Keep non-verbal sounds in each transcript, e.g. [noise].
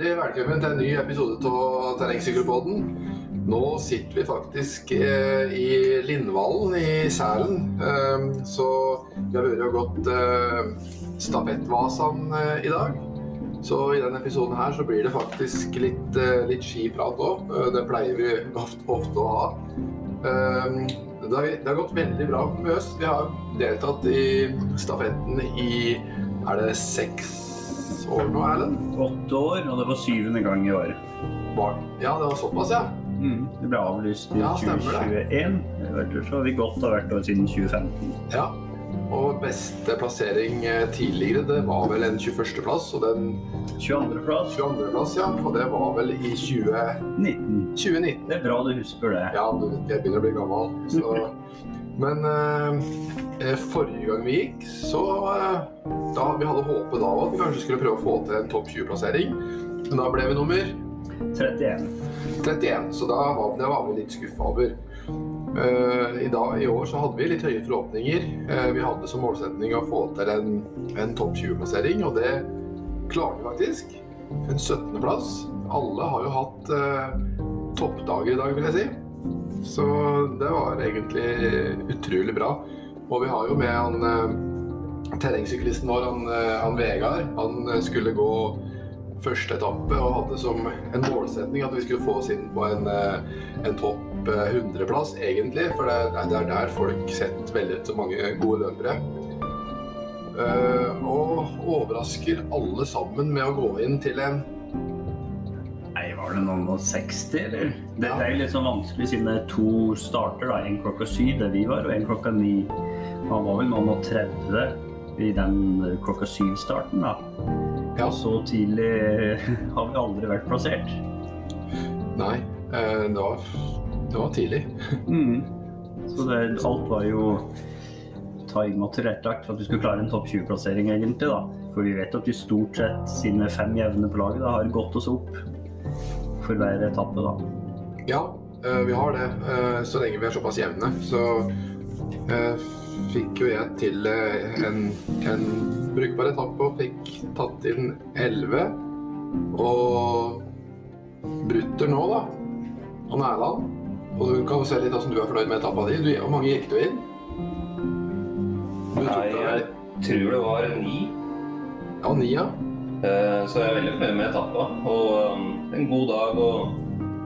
Hjertelig velkommen til en ny episode av Terrengsykkelpodden. Nå sitter vi faktisk eh, i Lindvallen i Sælen. Eh, så vi har vært og gått eh, Stafettvasene eh, i dag. Så i denne episoden her så blir det faktisk litt, eh, litt skiprat òg. det pleier vi ofte, ofte å ha. Eh, det har, det har gått veldig bra med oss. Vi har deltatt i stafetten i Er det seks år nå, Erlend? Åtte år, og det var syvende gang i år. Ja, det var såpass, ja. Mm. Det ble avlyst i Ja, 2021. det. 2021. Så har vi gått av hvert år siden 2015. Ja. Og beste plassering eh, tidligere, det var vel en 21.-plass. Og den 22. plass, 22.-plass, ja. Og det var vel i 20, 2019. Det er bra du husker det. Ja, jeg begynner å bli gammel. Så. Men eh, forrige gang vi gikk, så eh, da Vi hadde håpet da at vi kanskje skulle prøve å få til en topp 20-plassering. Men da ble vi nummer 31. 31, så da var, det var vi litt skuffa over. Eh, i, dag, I år så hadde vi litt høye forhåpninger. Eh, vi hadde som målsetning å få til en, en topp 20-plassering, og det klarte vi faktisk. En 17.-plass. Alle har jo hatt eh, toppdager i dag, vil jeg si. Så det var egentlig utrolig bra. Og vi har jo med han eh, terrengsyklisten vår, han, eh, han Vegard. Han eh, skulle gå første etappe og hadde som en målsetning at vi skulle få oss inn på en, en topp eh, 100-plass, egentlig. For det, det er der folk setter veldig så mange gode løpere. Og overrasker alle sammen med å gå inn til en var det noen og 60, eller? Det Ja. det er litt sånn vanskelig siden det er to starter, da. En klokka syv, der vi var, og en klokka ni. Han var vel noen og 30 i den klokka syv-starten, da. Ja. Og så tidlig [laughs] har vi aldri vært plassert. Nei, eh, det var, det var tidlig. Mm. Så det, alt var jo time og tilrettelagt for at vi skulle klare en topp 20-plassering, egentlig. da. For vi vet at vi stort sett, siden vi er fem jevne på laget, da, har gått oss opp for hver etappe. da. Ja, eh, vi har det. eh, Så lenge vi er såpass jevne. Så eh, fikk jo jeg til en, en brukbar etappe og fikk tatt inn 11. Og Brutter nå, da. Og Nærland. Og du kan se litt hvordan du er fornøyd med etappa di. Du, hvor mange gikk du inn? Du Nei, jeg tror det var ni. Ja, ni, ja. Eh, Så jeg er veldig fornøyd med etappa. Og um, en god dag og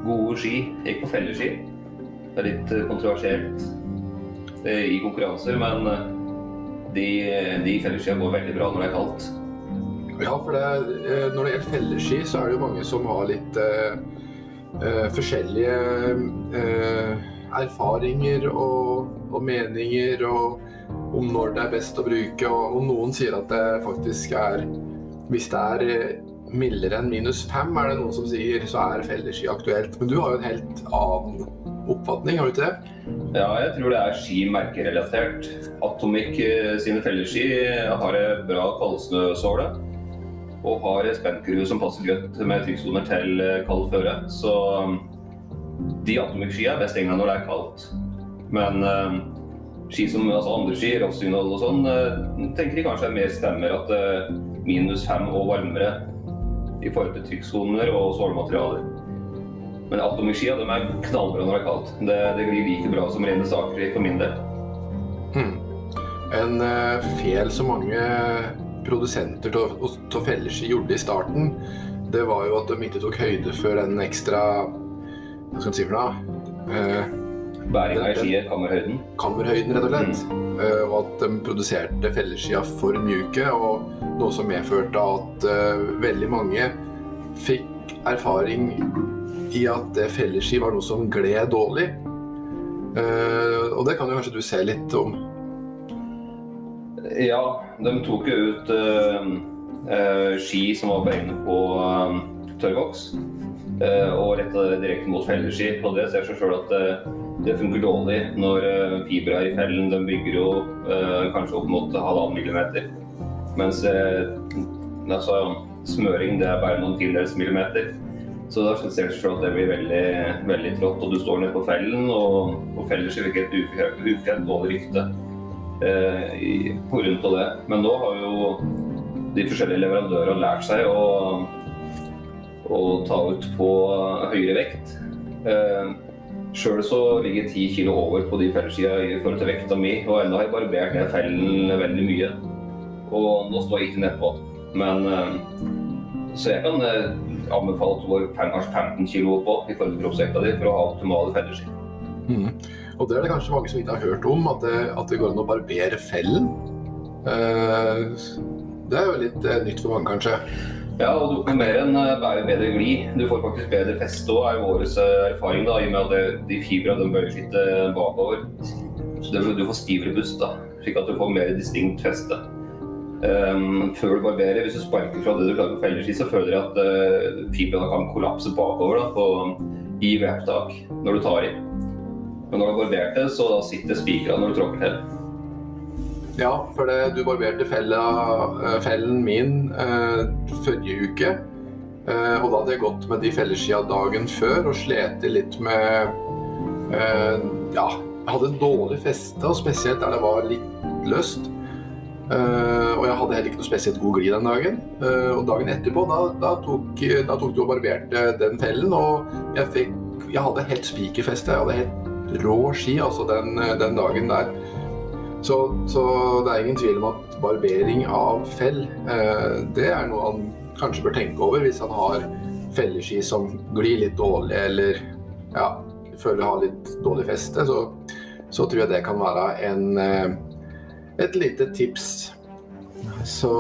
gode ski. Jeg gikk på felleski. Det er litt eh, kontroversielt eh, i konkurranser, men de, de felleskia går veldig bra når det er kaldt. Ja, for det, når det gjelder felleski, så er det jo mange som har litt uh, forskjellige uh, erfaringer og, og meninger og om når det er best å bruke. Og, og noen sier at det faktisk er Hvis det er eh, mildere enn minus fem, er det noen som sier, så er felleski aktuelt. Men du har jo en helt annen oppfatning, har du ikke det? Ja, jeg tror det er ski merkerelatert. Atomic eh, sine felleski har en bra kaldsnøsåle. Og har en spennkurve som passer godt med trykksoner til eh, kald føre. Så um, de Atomic-skia er best egnet når det er kaldt. Men eh, ski som altså andre ski, Rossignol og sånn, eh, tenker de kanskje er mer stemmer at eh, minus fem og varmere i forhold til trykksoner og sålmaterialer. Men Atomic-skia de er knallbra når det er kaldt. Det, det glir like bra som rene saker for min del. Hmm. En uh, fel som mange produsenter av felleski gjorde i starten, det var jo at de ikke tok høyde for en ekstra Hva skal man si for noe? Eh, Bæringa i skiet, kammerhøyden. kammerhøyden, rett og slett. Eh, og at de produserte fellesskia for mjuke, og noe som medførte at uh, veldig mange fikk erfaring i at felleski var noe som gled dårlig. Uh, og det kan jo kanskje du se litt om. Ja, de tok jo ut ski som var beregnet på uh, tørrvoks, og retta det direkte mot felleski. Og det ser seg sjøl at det funker dårlig når uh, fibra i fellen den bygger jo eh, kanskje opp mot halvannen millimeter. Mens eh, altså, smøring det er bare noen tiendedels millimeter. Så da ser det seg at det blir veldig, veldig trått, og du står ned på fellen, og, og felleski fikk et ufre- ufrekt dårlig rykte eh, i- på grunn av det. Men nå har jo de forskjellige leverandørene lært seg å å ta ut på høyere vekt. Eh, Sjøl ligger jeg ti kilo over på de fellessida i forhold til vekta mi, og ennå har jeg barbert ned fellen veldig mye. Og nå står jeg ikke nedpå. Men eh, Så jeg kan eh, anbefale at du går kanskje 15 kilo oppå i forhold til kroppsvekta di for å ha optimale felleski. Mm. Og det er det kanskje mange som ikke har hørt om, at det, at det går an å barbere fellen. Uh, det er jo litt uh, nytt for mange, kanskje. Ja, og du får mer enn eh, bare bedre glid. Du får faktisk bedre feste òg, er jo eh, erfaring, da, i og med at de fibra de bøyer seg bakover. Så du får stivere bust, da, slik at du får mer distinkt feste. Um, før du barberer, hvis du sparker fra det du klarer på felleski, så føler jeg at uh, fibrene kan kollapse bakover da, på, i wraptak når du tar i. Men når du har barbert det, så sitter spikra når du tråkker til. Ja, for det, du barberte fella, eh, fellen min eh, forrige uke. Eh, og da hadde jeg gått med de felleskia dagen før og slet litt med eh, Ja, jeg hadde dårlig feste, og spesielt der det var litt løst. Eh, og jeg hadde heller ikke noe spesielt god glid den dagen. Eh, og dagen etterpå, da, da, tok, da tok du og barberte den fellen, og jeg fikk Jeg hadde helt spikerfeste. Jeg hadde helt rå ski altså den, den dagen der. Så, så, det er ingen tvil om at barbering av fell, eh, det er noe han kanskje bør tenke over hvis han har felleski som glir litt dårlig, eller ja, føler har litt dårlig feste. Så, så tror jeg det kan være en, eh, et lite tips. Så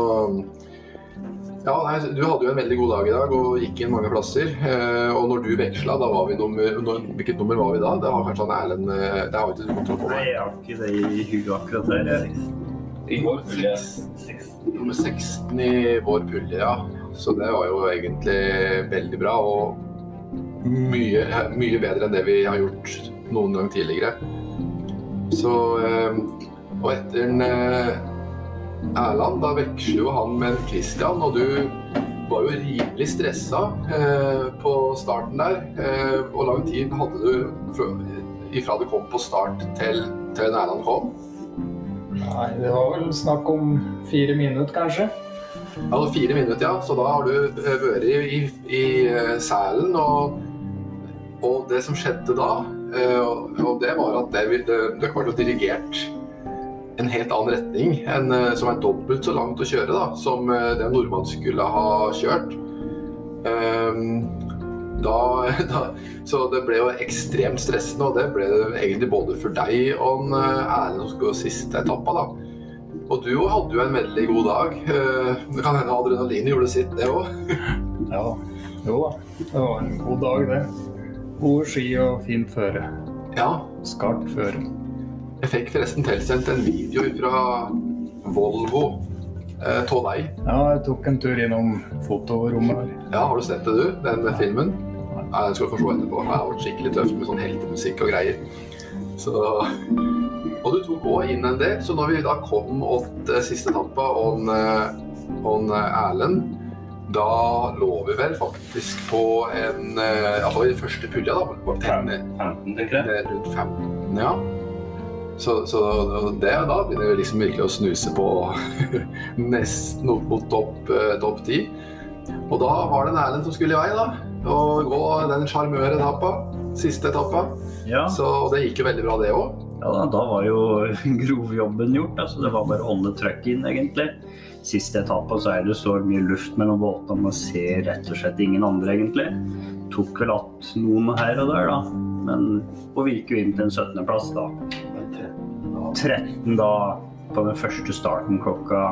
ja, nei, Du hadde jo en veldig god dag i dag og gikk inn mange plasser. Eh, og når du veksla, da var vi nummer når, Hvilket nummer var vi da? Det har kanskje han Erlend eh, Det har vi ikke kontroll på. Nei, jeg har ikke det i huet akkurat der. I vår jeg Nummer 16 i vår pulje, ja. Så det var jo egentlig veldig bra. Og mye, mye bedre enn det vi har gjort noen gang tidligere. Så eh, Og etter en eh, Erland, da veksler jo han med Christian, og du var jo rimelig stressa eh, på starten der. Eh, hvor lang tid hadde du ifra du kom på start til, til Erland kom? Nei, det var vel snakk om fire minutter, kanskje. Ja, fire minutter, ja. Så da har du eh, vært i, i, i eh, Sælen, og, og det som skjedde da, eh, og, og det var at det, det, det ble jo dirigert en helt annen retning enn eh, som er dobbelt så langt å kjøre da, som eh, det nordmann skulle ha kjørt. Ehm, da, [laughs] da, så det ble jo ekstremt stressende, og det ble det egentlig både for deg og en, eh, Erlend som skulle siste etappa. da. Og du hadde jo en veldig god dag. Det kan hende adrenalinet gjorde sitt, det òg. [laughs] Ja, jo da. Det var en god dag, det. Gode ski og fint føre. Ja. Skarpt føre. Jeg fikk forresten tilsendt en video fra Volvo eh, av deg. Ja, jeg tok en tur innom fotorommet her. Ja, har du sett det, du? Den filmen? Ja, den skal du få se etterpå. Det har vært skikkelig tøft med sånn heltemusikk og greier. Så Og du tok òg inn en del, så når vi da kom til siste etappa og og Erlend, da lå vi vel faktisk på en eh, Altså i den første pulja, da. På en, 15, tenker jeg. Det er rundt 15, ja. Så, så det, da begynner vi liksom virkelig å snuse på [laughs] nesten opp mot topp top topp 10. Og da var det en Erlend som skulle i vei, da. Og gå den sjarmøretappa. Siste etappa. Ja, Så og det gikk jo veldig bra, det òg. ja da, da var jo [laughs] grovjobben gjort. Altså, det var bare å holde trøkk inn, egentlig. Siste etappa så er det så mye luft mellom båtene, man ser rett og slett ingen andre, egentlig. Tok vel att noen her og der, da. Men, og vi gikk jo inn til en 17.-plass, da. 13 da på den første starten klokka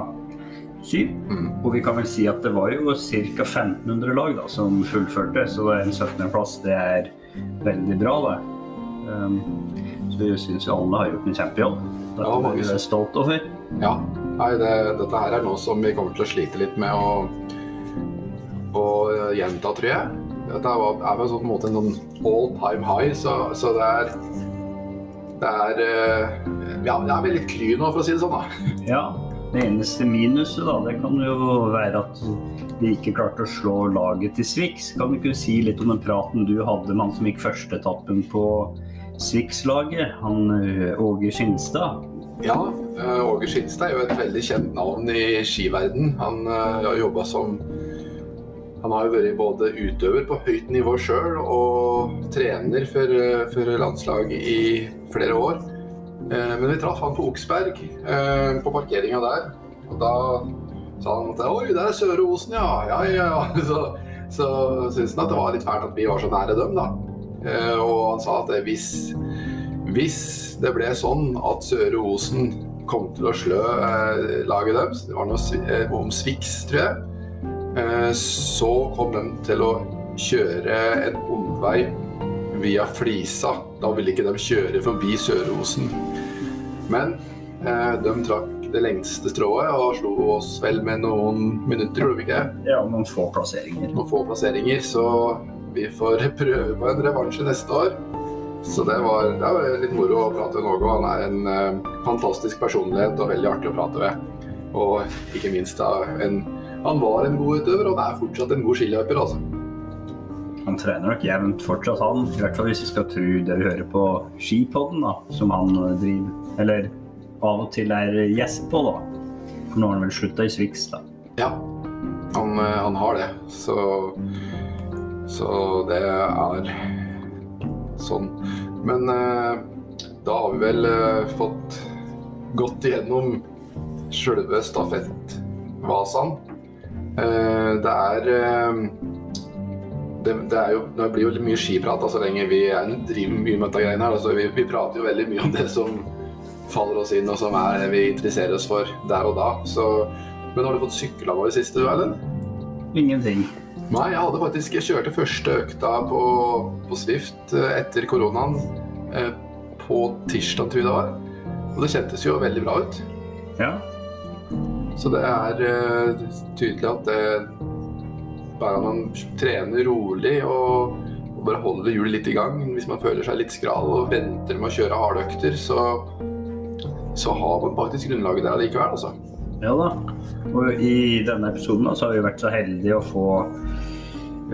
syv. Mm. Og vi kan vel si at det var jo ca. 1500 lag da, som fullførte, så en 17.-plass det er veldig bra, det. Um, så jeg syns alle har gjort en kjempejobb. Det Ja, er vi stolt over. Ja. Nei, det, dette her er noe som vi kommer til å slite litt med å, å gjenta, tror jeg. Dette er, er sånn, på en måte en sånn all time high, så, så det er Det er eh, Ja, det er veldig kry nå, for å si det sånn, da. [laughs] Ja, det eneste minuset da, det kan jo være at de ikke klarte å slå laget til Swix. Kan du ikke si litt om den praten du hadde med han som gikk førsteetappen på Swix-laget? Han Åge Skinstad. Ja, eh, Åge Skinstad er jo et veldig kjent navn i skiverden. Han eh, har jobba som han har jo vært både utøver på høyt nivå sjøl og trener for, eh, for landslaget i flere år. Eh, men vi traff han på Oksberg, eh, på parkeringa der. Og da sa han at oi, det er Søre Osen, ja. Ja, ja, ja. [laughs] Så, så syntes han at det var litt fælt at vi var så nære dem, da. Og han sa at hvis, hvis det ble sånn at Søre Osen kom til å slø laget deres, det var noe om Swix, tror jeg så kom de til å kjøre en omvei via Flisa. Da ville ikke de kjøre forbi Sørosen. Men eh, de trakk det lengste strået og slo oss vel med noen minutter, gjorde de ikke det? Ja, noen få plasseringer. Noen få plasseringer, så vi får [laughs] prøve på en revansje neste år. Så det var, det var litt moro å prate med Någo. Han er en uh, fantastisk personlighet og veldig artig å prate med. Og ikke minst da en han var en god utøver, og han er fortsatt en god skiløper, altså. Han trener nok jevnt fortsatt, han. I hvert fall hvis vi skal tro det vi hører på Skipodden, da, som han driver Eller av og til er gjest på, da. For nå har han vel slutta i Swix, da. Ja, han, eh, han, har det. Så, så det er sånn. Men eh, da har vi vel eh, fått gått igjennom sjølve stafettvasaen. Eh, det er eh, det, det, er jo, det blir jo mye skiprat så altså, lenge vi driver mye med dette greiene her. Altså, vi, vi, prater jo veldig mye om det som faller oss inn, og som er det vi interesserer oss for der og da. Så, men har du fått sykla nå i siste, du, Erlend? Ingenting. Nei, jeg hadde faktisk Jeg kjørte første økta på, på Swift eh, etter koronaen på tirsdag, tror jeg det var. Og det kjentes jo veldig bra ut. Ja. Så det er uh, tydelig at det bare man trener rolig og, bare holder hjulet litt i gang Hvis man føler seg litt skral og venter med å kjøre harde økter, så, så har man faktisk grunnlaget der allikevel, altså. Ja da. Og i denne episoden så har vi vært så heldige å få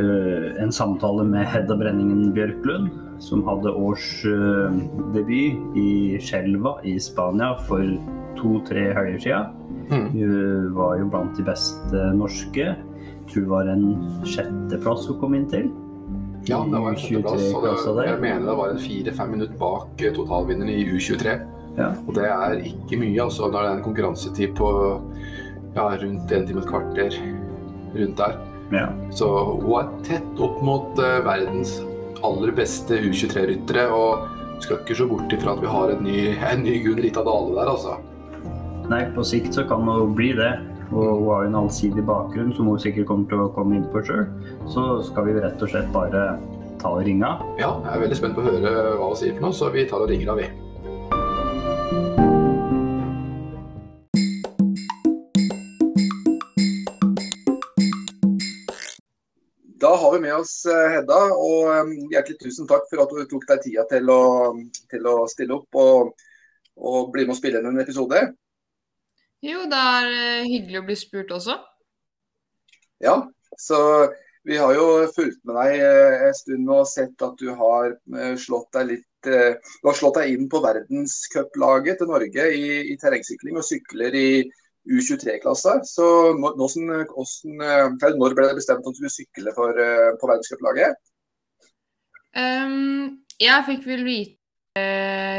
uh, en samtale med Hedda Brenningen Bjørklund, som hadde årsdebut uh, i Skjelva i Spania for to-tre helger siden. Mm. Hun var jo blant de beste norske. Jeg tror det var en sjetteplass hun kom inn til. Ja, det var en sjetteplass. Og det, jeg mener det var en fire-fem minutter bak eh, totalvinneren i U23. Ja. Og det er ikke mye, altså, det er en konkurransetid på ja, rundt en time og et kvarter rundt der. Ja. Så hun er tett opp mot uh, verdens aller beste U23-ryttere. Og skal ikke se bort ifra at vi har en ny, en ny Gunn Rita Dale der, altså. Nei, på sikt så kan det jo bli det. Og hun har jo en allsidig bakgrunn som hun sikkert kommer til å komme inn på sjøl. Så skal vi rett og slett bare ta og ringe av. Ja, jeg er veldig spent på å høre hva hun sier for noe, så vi tar og ringer henne, vi. Da har vi med oss eh, Hedda, og eh, hjertelig tusen takk for at du tok deg tida til å, til å stille opp og, og bli med og spille inn en episode. Jo, det er eh, hyggelig å bli spurt også. Ja, så vi har jo fulgt med deg eh, en stund og sett at du har eh, slått deg litt Du har slått deg inn på verdenscuplaget til Norge i, i terrengsykling og sykler i U23-klasse. Så hvordan, hvordan, når ble det bestemt at du skulle sykle for, på verdenscuplaget? Um, jeg fikk vel vite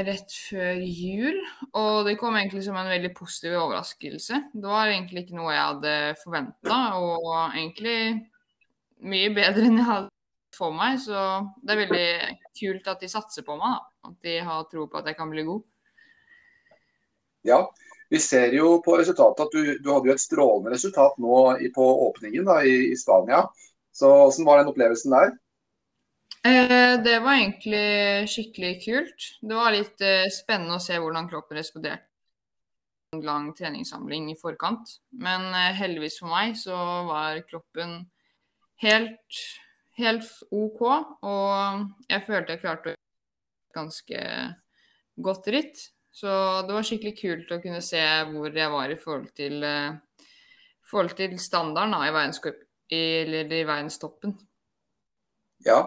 rett før jul, og det kom egentlig som en veldig positiv overraskelse. Det var egentlig ikke noe jeg hadde forventa, og egentlig mye bedre enn jeg hadde for meg. Så det er veldig kult at de satser på meg. At de har tro på at jeg kan bli god. Ja, vi ser jo på resultatet at du, du hadde jo et strålende resultat nå på åpningen da, i, i Spania. Så hvordan var den opplevelsen der? Eh, det var egentlig skikkelig kult. Det var litt eh, spennende å se hvordan kroppen responderte. En lang treningssamling i forkant. Men eh, heldigvis for meg så var kroppen helt, helt OK. Og jeg følte jeg klarte å gjøre ganske godt ritt. Så det var skikkelig kult å kunne se hvor jeg var i forhold til, forhold til standarden da, i, verdenstoppen. Ja,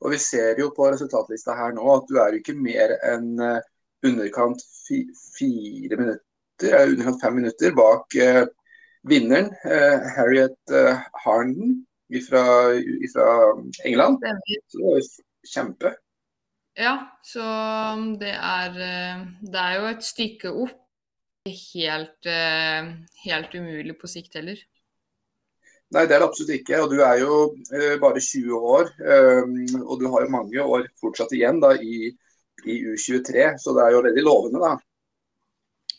og vi ser jo på resultatlista her nå at du er jo ikke mer enn uh, underkant fi fire minutter, uh, underkant fem minutter bak eh, vinneren, Harriet Harnden. fra England. Så kjempe. Ja, så det er eh, Det er jo et stykke opp. Helt, eh, helt umulig på sikt heller. Nei, det er det absolutt ikke. Og du er jo eh, bare 20 år. eh, og du har jo mange år fortsatt igjen da i, i U23, så det er jo veldig lovende, da.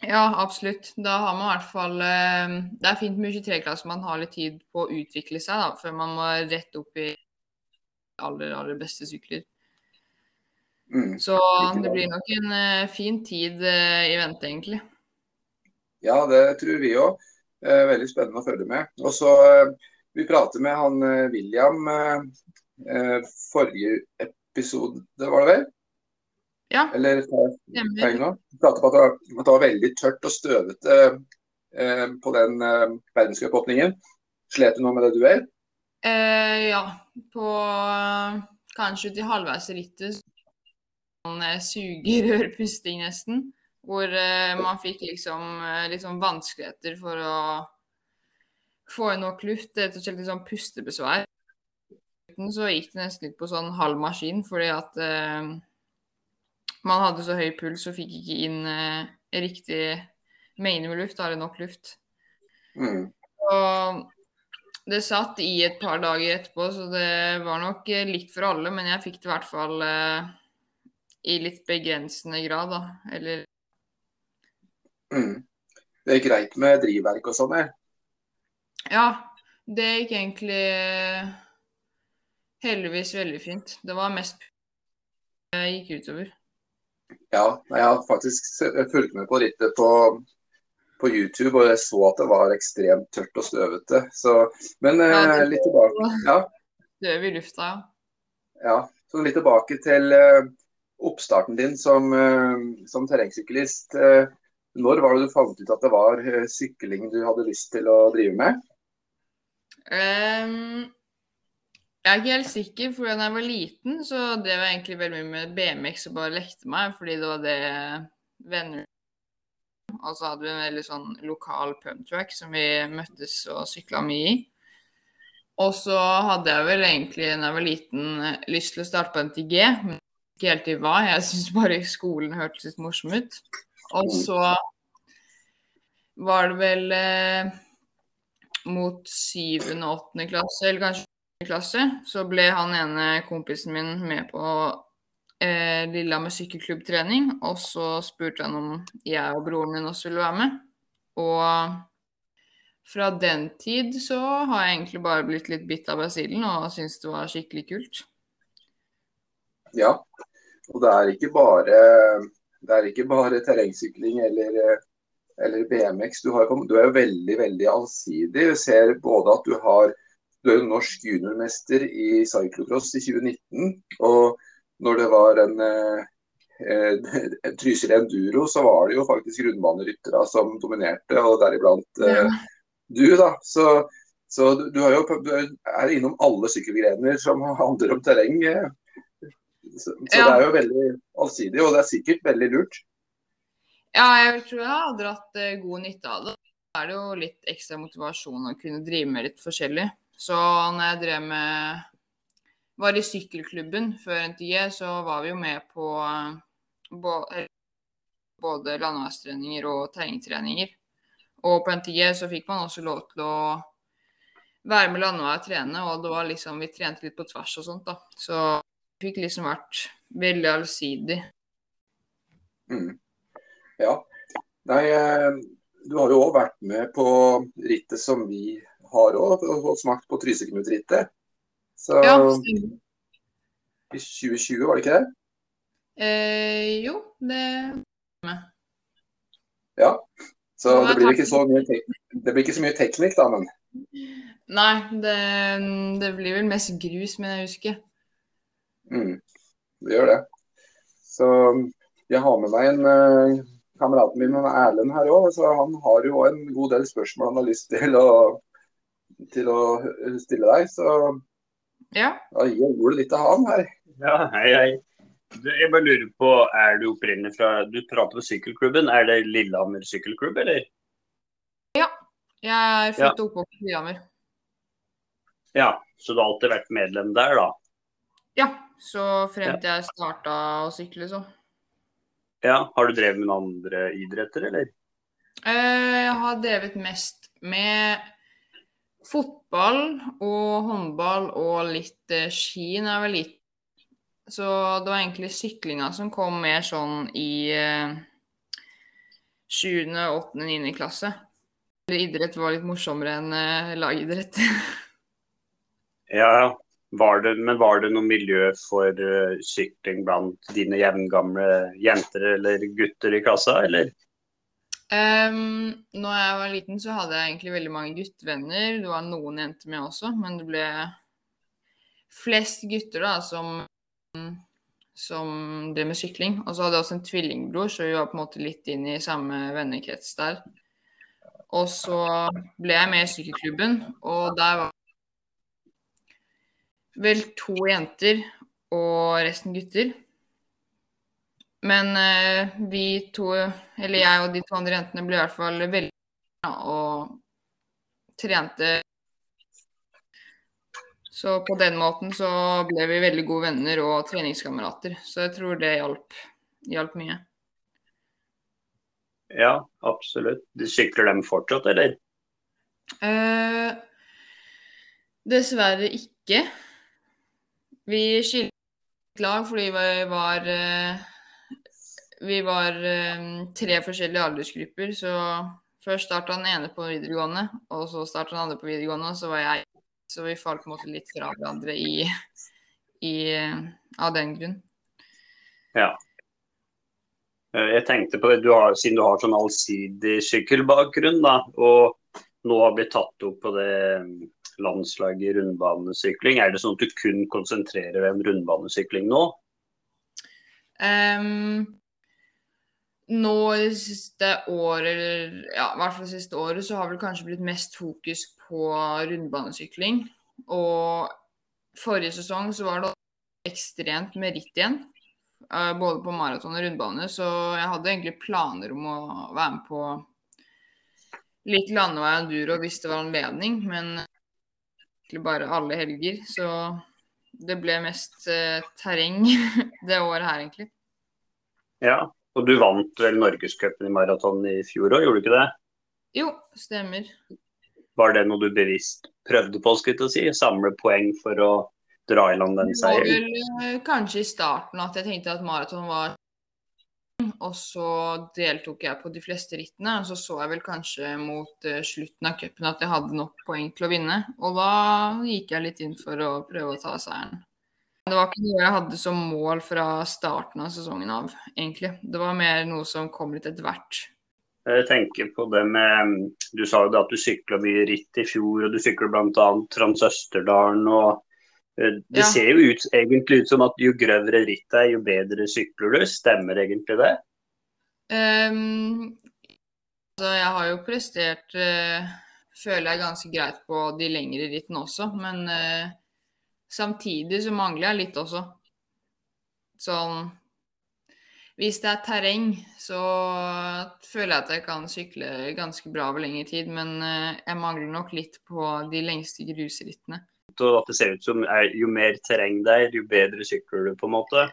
Ja, absolutt. Da har man i hvert fall eh, Det er fint med U23-klasse, man har litt tid på å utvikle seg da, før man må rett opp i aller, aller beste sykler. Mm. Så det blir nok en eh, fin tid eh, i vente, egentlig. Ja, det tror vi òg. Veldig spennende å følge med. Og så eh, Vi pratet med han eh, William eh, eh, forrige episode, var det vel? Ja, Eller feil nå? Vi pratet på at det, var, at det var veldig tørt og støvete eh, på den eh, verdenscupåpningen. Slet du noe med det duell? Eh, ja, på eh, kanskje til halvveis i rittet sånn suger ørepusting nesten. Hvor eh, man fikk liksom liksom vanskeligheter for å få inn nok luft. Rett og slett sånn pustebesvær. Så gikk det nesten litt på sånn halv maskin, fordi at eh, man hadde så høy puls og fikk ikke inn eh, riktig mengde med luft, eller nok luft. Mm. Og det satt i et par dager etterpå, så det var nok litt for alle. Men jeg fikk det i hvert fall eh, i litt begrensende grad, da. Eller Mm. Det gikk greit med drivverk og sånn? jeg. ja, det gikk egentlig eh, heldigvis veldig fint. Det var mest jeg gikk utover. Ja, jeg har faktisk fulgt med på rittet på, på YouTube, og jeg så at det var ekstremt tørt og støvete. Så, men eh, Ja, det- litt tilbake, ja, Støv i lufta, ja. ja, så litt tilbake til eh, oppstarten din som, eh, som terrengsyklist. Når var det du fant ut at det var eh, sykling du hadde lyst til å drive med? Um, jeg er ikke helt sikker, for da jeg var liten, så drev jeg egentlig veldig mye med BMX og bare lekte meg, fordi det var det venner Og så hadde vi en veldig sånn lokal pumptrack som vi møttes og sykla mye i. Og så hadde jeg vel egentlig da jeg var liten lyst til å starte på NTG, men ikke helt i hva. Jeg syntes bare skolen hørtes litt morsom ut. Og så var det vel eh, mot syvende og åttende klasse, eller kanskje klasse, så ble han ene kompisen min med på eh, Lillehammer sykkelklubbtrening. Og så spurte han om jeg og broren min også ville være med. Og fra den tid så har jeg egentlig bare blitt litt bitt av basillen og syns det var skikkelig kult. Ja, og det er ikke bare, det er ikke bare terrengsykling eller, eh, eller BMX. Du, har, du er jo veldig, veldig allsidig. Vi ser både at du har du er jo norsk juniormester i cyclocross i 2019. Og når det var en eh, eh, Trysil Enduro, så var det jo faktisk rundbaneryttere som dominerte, og deriblant eh, du, da. Så, så du, du, har jo, du er innom alle sykkelgrener som handler om terreng. eh. Så, så Ja. det er jo veldig allsidig, og det er sikkert veldig lurt. Ja, jeg tror jeg har dratt eh, god nytte av det. Da er det jo litt ekstra motivasjon å kunne drive med litt forskjellig. Så når jeg drev med var i sykkelklubben før NTG, så var vi jo med på eh, både landeveistreninger og terrengtreninger. Og på NTG så fikk man også lov til å være med landevei og trene, og det var liksom, vi trente litt på tvers og sånt, da. Så fikk liksom vært veldig allsidig. Mm. Ja. Nei, eh, du har jo òg vært med på rittet som vi har òg, og smakt på Tryseknut-rittet. Så Ja, stemmer. i 2020, var det ikke det? Eh, jo, det Ja. Så det blir ikke så mye, det blir ikke så mye teknikk, da, men Nei, det, det blir vel mest grus, men jeg husker. Mm, det gjør det. Så jeg har med meg en eh, kameraten min, Erlend her òg. Så han har jo en god del spørsmål han har lyst til å, til å stille deg. Så Ja. da gir jeg ordet litt til han her. Ja, hei, hei. Du, Jeg bare lurer på, er du opprinnelig fra Du prater på sykkelklubben. Er det Lillehammer sykkelklubb, eller? Ja. Jeg er født og oppvokst i Lillehammer. Ja, så du har alltid vært medlem der, da? Ja, så frem til jeg starta å sykle, så. Ja, Har du drevet med noen andre idretter, eller? Eh, Jeg har drevet mest med fotball og håndball og litt eh, ski da jeg var liten. Så det var egentlig syklinga som kom mer sånn i eh, 7., 8., 9. klasse. Idrett var litt morsommere enn lagidrett. [laughs] ja, Ja, var det, men var det noe miljø for uh, sykling blant dine jevngamle jenter eller gutter i klassa, eller? Um, når jeg var liten, så hadde jeg egentlig veldig mange guttevenner. Det var noen jenter med også, men det ble flest gutter da, som, som drev med sykling. Og så hadde jeg også en tvillingbror, så vi var på en måte litt inn i samme vennekrets der. Og så ble jeg med i sykkelklubben, og der var vel to jenter og resten gutter. Men eh, vi to, eller jeg og de to andre jentene, ble i hvert fall veldig og trente. Så på den måten så ble vi veldig gode venner og treningskamerater. Så jeg tror det hjalp, hjalp mye. Ja, absolutt. Du sykler dem fortsatt, eller? Eh, dessverre ikke. Vi skilte lag fordi vi var eh, Vi var eh, tre forskjellige aldersgrupper. Så først starta den ene på videregående, og så starta den andre på videregående, og så var jeg Så vi falt på en måte litt fra hverandre i, i av den grunn. Ja. Eh, Jeg tenkte på det, du har, siden du har sånn allsidig sykkelbakgrunn, da, og nå har blitt tatt opp på det mm, landslag i rundbanesykling, er det sånn at du kun konsentrerer deg om rundbanesykling nå? Um, nå i det siste året, ja, i hvert fall det siste året, så har vel kanskje blitt mest fokus på rundbanesykling. Og forrige sesong så var det ekstremt med ritt igjen. eh, Både på maraton og rundbane, så jeg hadde egentlig planer om å være med på litt landevei og enduro hvis det var anledning, men egentlig bare alle helger. Så det ble mest eh, terreng [laughs] det året her, egentlig. Ja, og du vant vel Norgescupen i maraton i fjor òg, gjorde du ikke det? Jo, stemmer. Var det noe du bevisst prøvde på, skulle jeg si? Samle poeng for å dra i land den Det var seieren? vel eh, kanskje i starten at jeg tenkte at maraton var og så deltok jeg på de fleste rittene, og så så jeg vel kanskje mot eh, slutten av cupen at jeg hadde nok poeng til å vinne. Og da gikk jeg litt inn for å prøve å ta seieren. Det var ikke noe jeg hadde som mål fra starten av sesongen av, egentlig. Det var mer noe som kom litt etter hvert. Jeg tenker på det med Du sa jo det at du sykla mye ritt i fjor, og du sykler bl.a. Transøsterdalen og Det Ja. ser jo ut, egentlig ut som at jo grøvere rittet er, jo bedre sykler du. Stemmer egentlig det? Um, altså, jeg har jo prestert, uh, føler jeg, ganske greit på de lengre rittene også, men uh, samtidig så mangler jeg litt også. Sånn Hvis det er terreng, så føler jeg at jeg kan sykle ganske bra over lengre tid, men uh, jeg mangler nok litt på de lengste grusrittene. Og at det ser ut som er, jo mer terreng det er, jo bedre sykler du, på en måte.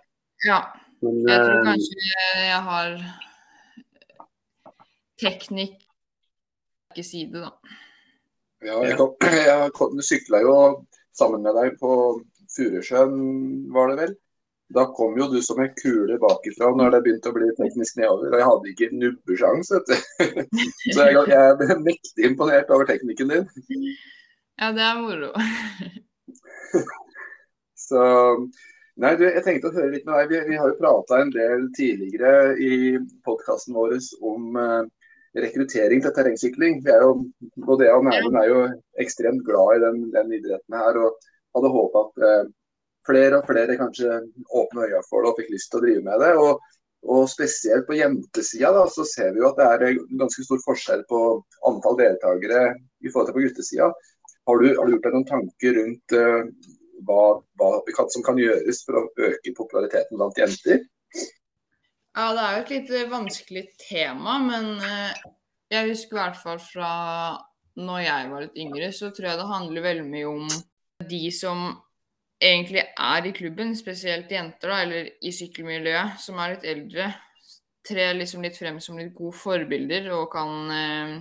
Ja, Men, jeg tror eh, kanskje jeg har teknikk ikke side, da. Ja, jeg, kom, [clears throat] jeg sykla jo sammen med deg på Furusjøen, var det vel. Da kom jo du som en kule bakifra når det begynte å bli teknisk nedover. Og jeg hadde ikke nubbesjans, vet du. [laughs] Så jeg, jeg ble mektig imponert over teknikken din. Ja, det er moro. [laughs] Så Nei, du, jeg tenkte å høre litt med deg. Vi, vi har jo prata en del tidligere i podkasten vår om eh, rekruttering til terrengsykling. Vi er jo, både jeg og Erlend er jo ekstremt glad i den, den idretten her. Og hadde håpa at eh, flere og flere kanskje åpne øya for det og fikk lyst til å drive med det. Og, og spesielt på jentesida da, så ser vi jo at det er ganske stor forskjell på antall deltakere i forhold til på guttesida. Har du, har du gjort deg noen tanker rundt uh, hva, hva kan, som kan gjøres for å øke populariteten blant jenter? Ja, det er jo et litt eh, vanskelig tema, men uh, jeg husker i hvert fall fra når jeg var litt yngre, så tror jeg det handler veldig mye om de som egentlig er i klubben, spesielt jenter, da, eller i sykkelmiljøet, som er litt eldre, trer liksom litt frem som litt gode forbilder og kan eh,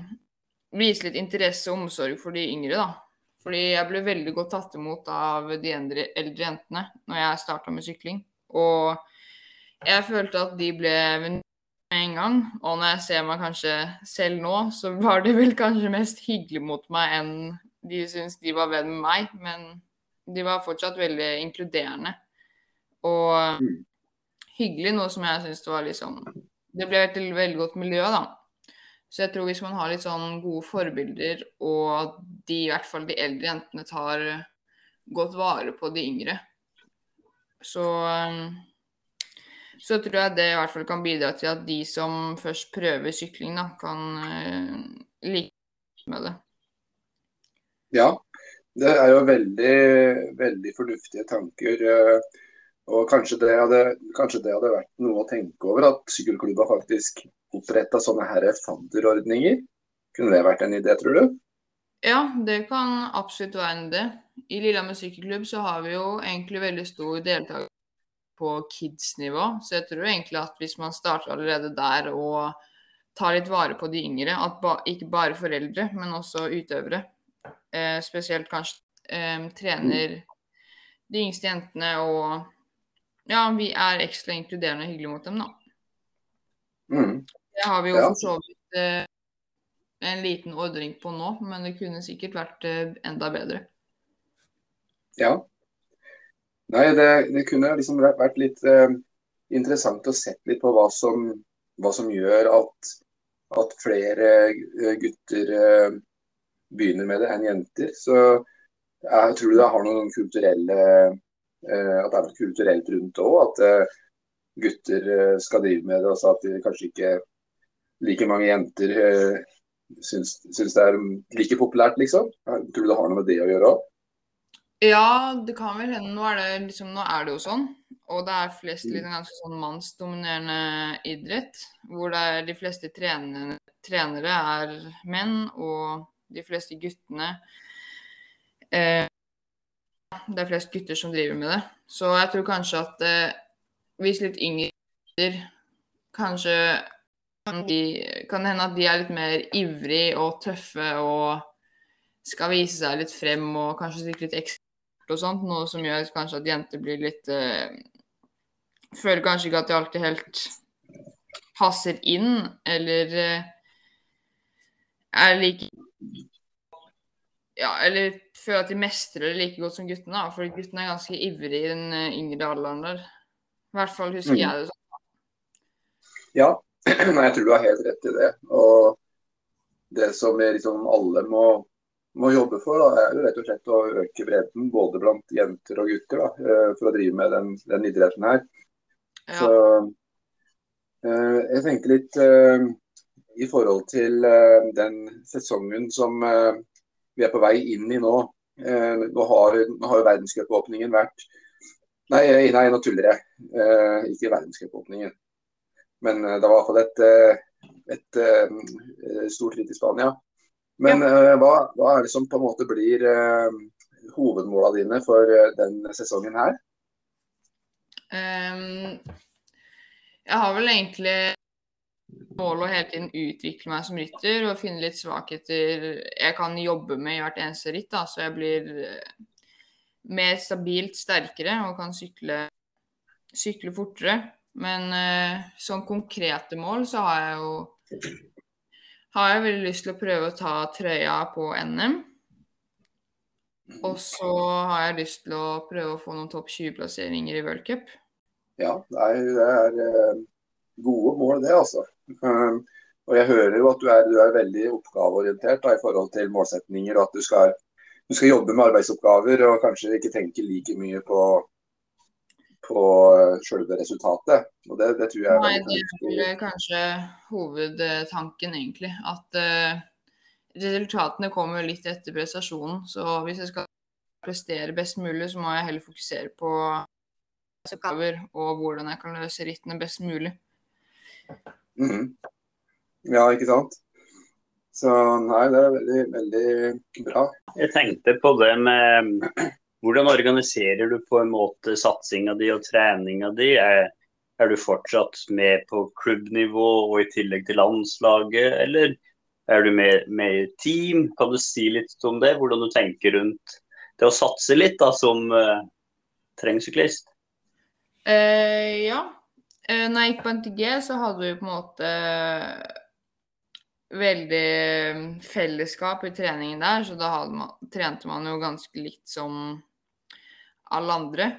vise litt interesse og omsorg for de yngre, da. Fordi jeg ble veldig godt tatt imot av de eldre, eldre jentene når jeg starta med sykling. Og jeg følte at de ble venner med en gang. Og når jeg ser meg kanskje selv nå, så var det vel kanskje mest hyggelig mot meg enn de syntes de var venn med meg. Men de var fortsatt veldig inkluderende og hyggelig, noe som jeg syns var liksom Det ble et veldig godt miljø, da. Så jeg tror hvis man har litt sånn gode forbilder, og de, i hvert fall de eldre jentene tar godt vare på de yngre, så, så tror jeg det i hvert fall kan bidra til at de som først prøver sykling, da, kan uh, like med det. Ja, det er jo veldig, veldig fornuftige tanker. eh, Og kanskje det, hadde, kanskje det hadde vært noe å tenke over, at sykkelklubba faktisk oppretta sånne her fadderordninger. Kunne det vært en idé, tror du? Ja, det kan absolutt være en idé. I Lillehammer sykkelklubb så har vi jo egentlig veldig stor deltaker på kids-nivå. Så jeg tror egentlig at hvis man starter allerede der og tar litt vare på de yngre, at ba ikke bare foreldre, men også utøvere, eh, spesielt kanskje eh, trener de yngste jentene og ja, vi er ekstra inkluderende og hyggelige mot dem, da. Mm. Det har vi jo for så vidt eh, en liten ordring på nå, men det kunne sikkert vært eh, enda bedre. Ja. Nei, det, det kunne liksom vært litt eh, interessant å sett litt på hva som, hva som gjør at, at flere eh, gutter eh, begynner med det enn jenter. Så jeg tror det har noen kulturelle eh, At det er noe kulturelt rundt det òg. At gutter skal drive med det, og så at de kanskje ikke like mange jenter eh, syns, syns det er like populært, liksom. Tror du det har noe med det å gjøre òg. Ja, det kan vel hende. Nå er det, liksom, nå er det jo sånn. Og det er flest liksom, ganske sånn mannsdominerende idrett. Hvor de fleste trenere, trenere er menn, og de fleste guttene eh, Det er flest gutter som driver med det. Så jeg tror kanskje at eh, hvis litt yngre kanskje kan, de, kan det hende at de er litt mer ivrig og tøffe og skal vise seg litt frem og kanskje stikke litt ekstra og sånt, noe som gjør kanskje at jenter blir litt eh, Føler kanskje ikke at de alltid helt passer inn, eller eh, er like Ja, eller føler at de mestrer det like godt som guttene, da. For guttene er ganske ivrige i den eh, yngre alderen der. I hvert fall husker Mm. jeg det sånn. Ja, [clears throat] Nei, jeg tror du har helt rett i det. Og det som liksom alle må, må jobbe for, da, er jo rett og slett å øke bredden både blant jenter og gutter da, eh, for å drive med den, den idretten her. Ja. Så eh, jeg tenker litt eh, i forhold til den sesongen som vi er på vei inn i nå. Nå har, nå har jo verdenscupåpningen vært Nei, nei, nå tuller jeg. Ikke verdenscupåpningen. Men eh, det var i hvert fall et, et, et eh, stort ritt i Spania. Men ja. hva, hva er det som på en måte blir eh, hovedmåla dine for eh, den sesongen her? Um, jeg har vel egentlig mål å hele tiden utvikle meg som rytter og finne litt svakheter jeg kan jobbe med i hvert eneste ritt, da, så jeg blir eh, mer stabilt sterkere og kan sykle, sykle fortere. Men eh, som konkrete mål så har jeg jo har jeg veldig lyst til å prøve å ta trøya på NM. Og så har jeg lyst til å prøve å få noen topp 20-plasseringer i World Cup. Ja, er, det er eh, gode mål, det, altså. Um, og jeg hører jo at du er, du er veldig oppgaveorientert da, i forhold til målsetninger, og at du skal, du skal jobbe med arbeidsoppgaver og kanskje ikke tenke like mye på, på selve resultatet. Og det, det tror jeg Nei, det er vel kanskje hovedtanken, egentlig. At uh, resultatene kommer litt etter prestasjonen. Så hvis jeg skal prestere best mulig, så må jeg heller fokusere på oppgaver og hvordan jeg kan løse rittene best mulig. Mhm. Ja, ikke sant. Så nei, det er veldig, veldig bra. Jeg tenkte på det med hvordan organiserer du på en måte satsinga di og treninga di? Er, er, du fortsatt med på klubbnivå og i tillegg til landslaget, eller er du med, med i team? Kan du si litt om det? Hvordan du tenker rundt det å satse litt da, som uh, terrengsyklist? Uh, ja. Uh, når jeg gikk på NTG, så hadde vi på en måte veldig fellesskap i treningen der, så da man, trente man jo ganske likt som alle andre.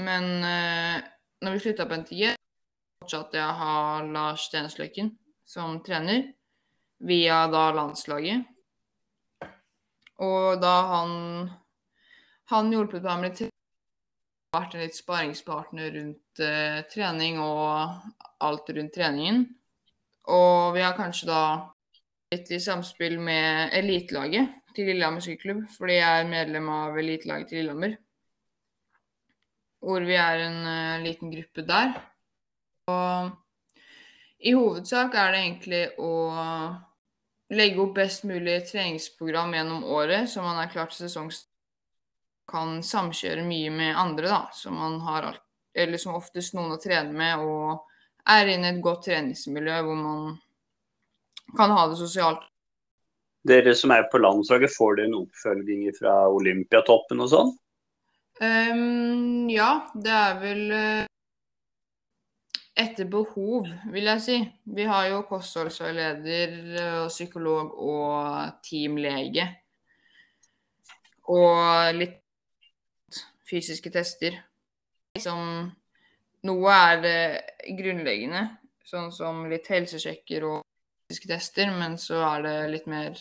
Men uh, når vi slutta på NTG, fortsatte jeg å ha Lars Stensløkken som trener, via da landslaget. Og da han han hjulpet meg med litt vært en litt sparingspartner rundt uh, trening og alt rundt treningen. Og vi har kanskje da litt i samspill med elitelaget til Lillehammer sykkelklubb, fordi jeg er medlem av elitelaget til Lillehammer hvor vi er en uh, liten gruppe der. Og i hovedsak er det egentlig å legge opp best mulig treningsprogram gjennom året, så man er klar til sesongstart. kan samkjøre mye med andre, da, som man har eller som oftest noen å trene med, og er inne i et godt treningsmiljø hvor man kan ha det sosialt. Dere som er på landslaget, får dere en oppfølging fra Olympiatoppen og sånn? Um, ja, det er vel uh, etter behov, vil jeg si. Vi har jo kostholdsveileder eh, og psykolog og teamlege. Og litt fysiske tester. Liksom, noe er det grunnleggende, sånn som litt helsesjekker og fysiske tester, men så er det litt mer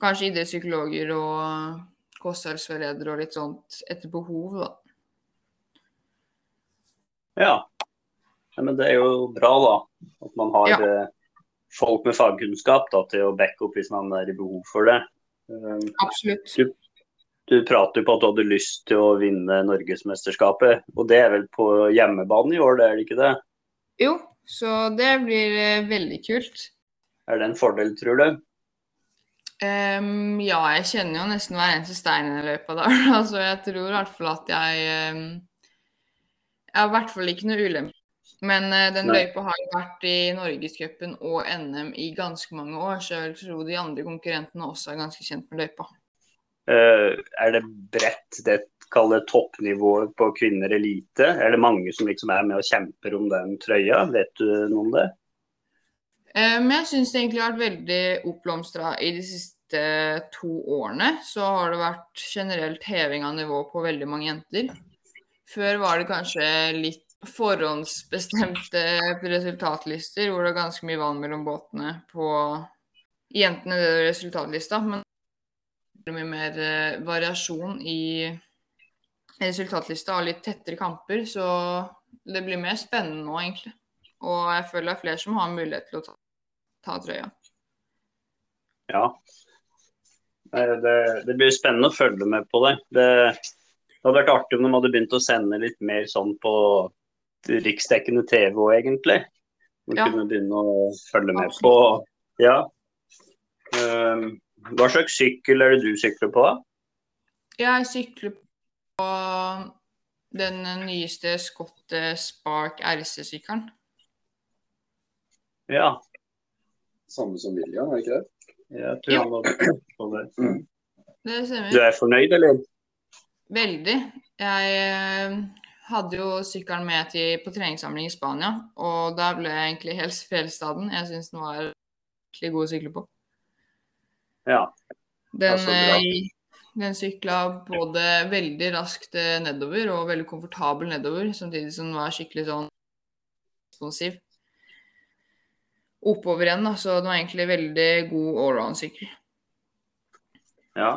kanskje idrettspsykologer og kostholdsveileder og litt sånt etter behov, da. Ja. ja. Men det er jo bra, da. At man har ja. eh, folk med fagkunnskap da, til å backe opp hvis man er i behov for det. Um, Absolutt. Du, du prater på at du hadde lyst til å vinne Norgesmesterskapet. Og det er vel på hjemmebane i år, det er det ikke det? Jo, så det blir eh, veldig kult. Er det en fordel, tror du? Um, ja, jeg kjenner jo nesten hver eneste stein i løypa der. [laughs] altså, jeg tror i hvert fall at jeg um, Jeg har i hvert fall ikke noe ulempe. Men uh, den Nei. løypa har jo vært i Norgescupen og NM i ganske mange år, så jeg tror de andre konkurrentene også er ganske kjent med løypa. Uh, er det bredt, det kaller toppnivået på kvinner elite? Er det mange som liksom er med og kjemper om den trøya? Vet du noe om det? Men jeg syns det egentlig har vært veldig oppblomstra i de siste to årene. Så har det vært generelt heving av nivå på veldig mange jenter. Før var det kanskje litt forhåndsbestemte resultatlister, hvor det var ganske mye vann mellom båtene på jentene er resultatlista. Men det er mye mer eh, variasjon i resultatlista og litt tettere kamper, så det blir mer spennende nå, egentlig. Og jeg føler det er flere som har mulighet til å ta ta trøya. Ja. Det, det, blir spennende å følge med på det. det. det. hadde vært artig om de hadde begynt å sende litt mer sånn på riksdekkende TV òg, egentlig. Man ja. kunne begynne å følge med på Ja. Um, hva slags sykkel er det du sykler på? Jeg sykler på den nyeste Scott Spark RC-sykkelen. Ja, samme som William, er det ikke det? Jeg tror han var på det. Mm. Det stemmer. Du er fornøyd, eller? Veldig. Jeg eh, hadde jo sykkelen med til, på treningssamling i Spania, og der ble jeg egentlig helt fjellstaden. Jeg syns den var skikkelig god å sykle på. Ja. Den, eh, den sykla både veldig raskt eh, nedover og veldig komfortabel nedover, samtidig som den var skikkelig sånn responsiv oppover igjen. Da. Så det var egentlig veldig god allround-sykkel. Ja.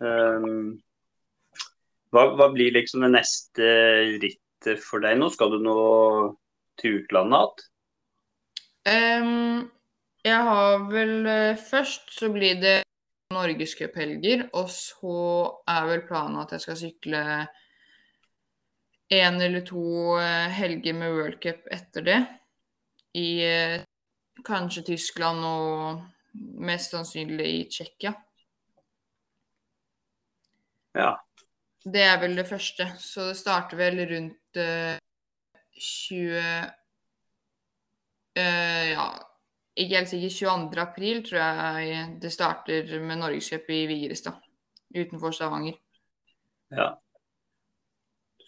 Um, hva, hva, blir liksom det neste rittet for deg nå? Skal du nå til utlandet igjen? Um, jeg har vel uh, Først så blir det norgescuphelger, og så er vel planen at jeg skal sykle én eller to uh, helger med worldcup etter det i eh, kanskje Tyskland og mest sannsynlig i Tsjekkia. Ja. Det er vel det første. Så det starter vel rundt uh, 20 uh, Ja, ikke helt sikkert. 22. april tror jeg det starter med Norgescup i Vigrestad. Utenfor Stavanger. ja.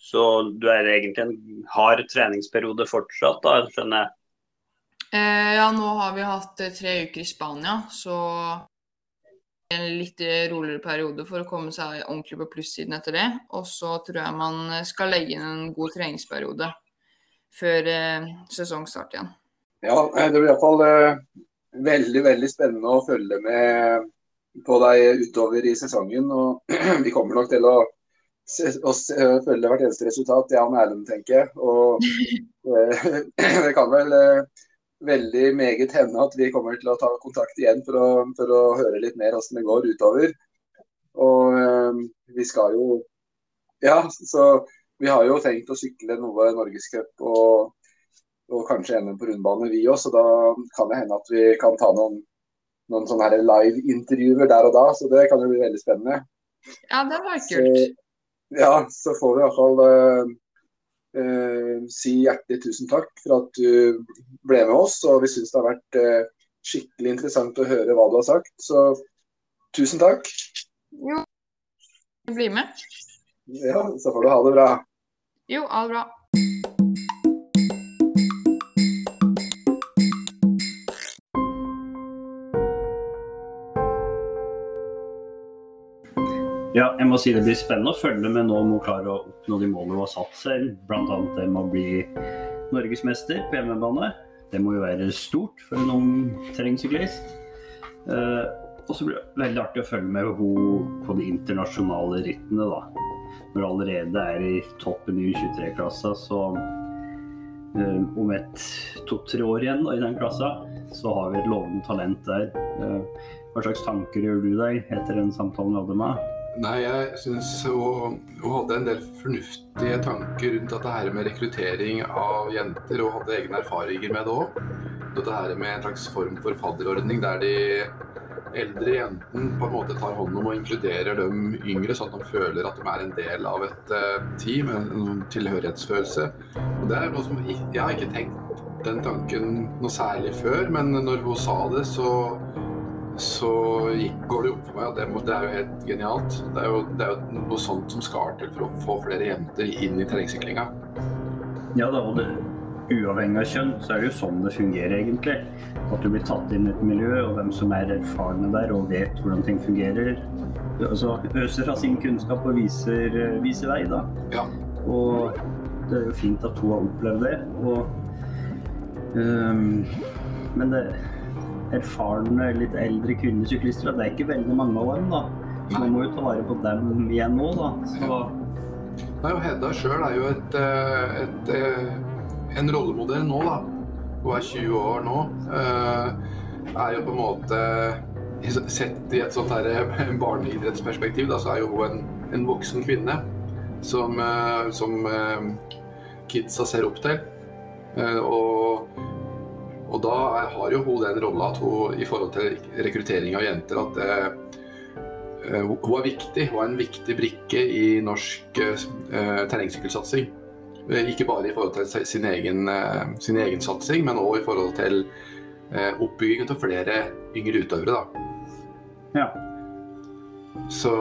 Så du er egentlig en hard treningsperiode fortsatt, da, skjønner jeg? Eh, ja, nå har vi hatt eh, tre uker i Spania, så en litt eh, roligere periode for å komme seg ordentlig på plussiden etter det. Og så tror jeg man eh, skal legge inn en god treningsperiode før eh, sesongstart igjen. Ja, det blir iallfall eh, veldig, veldig spennende å følge med på deg utover i sesongen. Og [clears throat] vi kommer nok til å, å se, følge hvert eneste resultat, jeg og Erlend, tenker jeg. Og [laughs] eh, [clears throat] det kan vel eh, veldig meget hende at vi kommer til å ta kontakt igjen for å, for å høre litt mer hvordan det går utover. Og eh, vi skal jo Ja, så vi har jo tenkt å sykle noe Norgescup og, og kanskje NM på rundbane, vi òg. Så da kan det hende at vi kan ta noen, noen sånne live-intervjuer der og da. Så det kan jo bli veldig spennende. Ja, det var Så, kult. ja, så får vi i hvert fall eh, eh, si hjertelig tusen takk for at du ble med oss. Og vi syns det har vært eh, skikkelig interessant å høre hva du har sagt. Så tusen takk. Jo, bli med. Ja, så får du ha det bra. Jo, ha det bra. Ja, jeg må si det blir spennende å følge med nå om hun klarer å oppnå de målene hun har satt seg. Bl.a. det med å bli norgesmester på hjemmebane. Det må jo være stort for en ung terrengsyklist. Uh, og så blir det veldig artig å følge med henne på de internasjonale rittene, da. Når du allerede er i toppen i U23-klassa, så eh, om et to-tre år igjen da, i den klassa, så har vi et lovende talent der. Uh, hva slags tanker gjør du deg etter den samtalen vi hadde med? Nei, jeg syns hun, hadde en del fornuftige tanker rundt dette her med rekruttering av jenter, og hadde egne erfaringer med det òg. Dette her med en slags form for fadderordning der de eldre jentene på en måte tar hånd om og inkluderer dem yngre, sånn at de føler at de er en del av et eh, team, en, tilhørighetsfølelse. Og det er noe som jeg har ikke tenkt den tanken noe særlig før, men når hun sa det, så så går det opp for meg at det, det er jo helt genialt. Det er jo, det er jo noe sånt som skal til for å få flere jenter inn i terrengsyklinga. Ja da, og det, uavhengig av kjønn, så er det jo sånn det fungerer egentlig. At du blir tatt inn i et miljø, og hvem som er erfarne der og vet hvordan ting fungerer. Altså øser av sin kunnskap og viser, viser vei, da. Ja. Og det er jo fint at hun har opplevd det. Og, um, men det erfarne, litt eldre kvinnesyklister, det er ikke veldig mange av dem, da. Så man må jo ta vare på dem igjen nå, da. Så Nei, og Hedda sjøl er jo et, eh, et, eh, en rollemodell nå, da. Hun er 20 år nå. Eh, Er jo på en måte Sett i et sånt her barneidrettsperspektiv, da, så er jo hun en, en voksen kvinne som, som kidsa ser opp til. Og, og da har jo hun den rolla at hun i forhold til rekruttering av jenter at eh, eh, hun er viktig. Hun er en viktig brikke i norsk eh, terrengsykkelsatsing. Eh, Ikke bare i forhold til sin egen, eh, sin egen satsing, men òg i forhold til eh, oppbyggingen av flere yngre utøvere. Da. ja. Så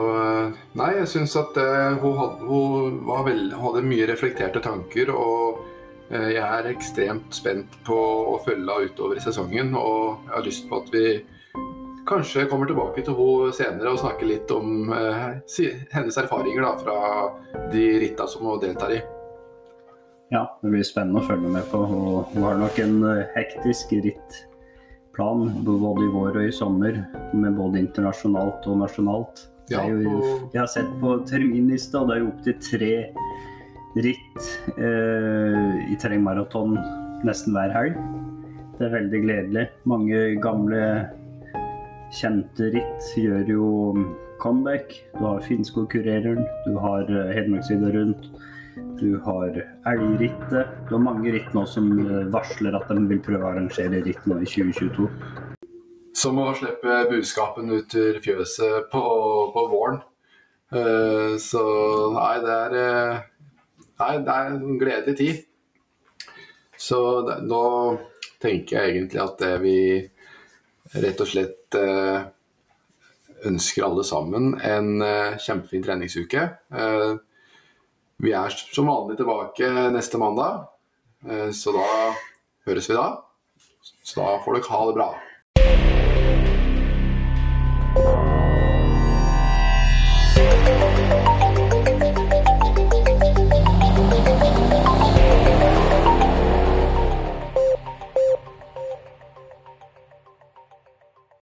nei, jeg syns at hun, hadde, hun var veld, hun hadde mye reflekterte tanker. Og jeg er ekstremt spent på å følge henne utover i sesongen. Og jeg har lyst på at vi kanskje kommer tilbake til henne senere og snakker litt om eh, hennes erfaringer da, fra de ritta som hun deltar i. Ja, det blir spennende å følge med på. Hun har nok en eh, hektisk rittplan både i vår og i sommer, med både internasjonalt og nasjonalt. Ja, og- jeg har sett på terminlista, og det er jo opptil tre ritt eh, i terrengmaraton nesten hver helg. Det er veldig gledelig. Mange gamle, kjente ritt gjør jo comeback. Du har Finnskogkureren, du har eh, Hedmarksvidda rundt. Du har elgrittet. Du har mange ritt nå som eh, varsler at de vil prøve å arrangere ritt nå i 2022. Som å slippe budskapen ut til fjøset på, på våren. Uh, så nei, det er eh, Nei, det er en gledelig tid. Så det, nå tenker jeg egentlig at det vi rett og slett eh, ønsker alle sammen en eh, kjempefin treningsuke. Eh, vi er som vanlig tilbake neste mandag, eh, så da høres vi da. Så da får dere ha det bra.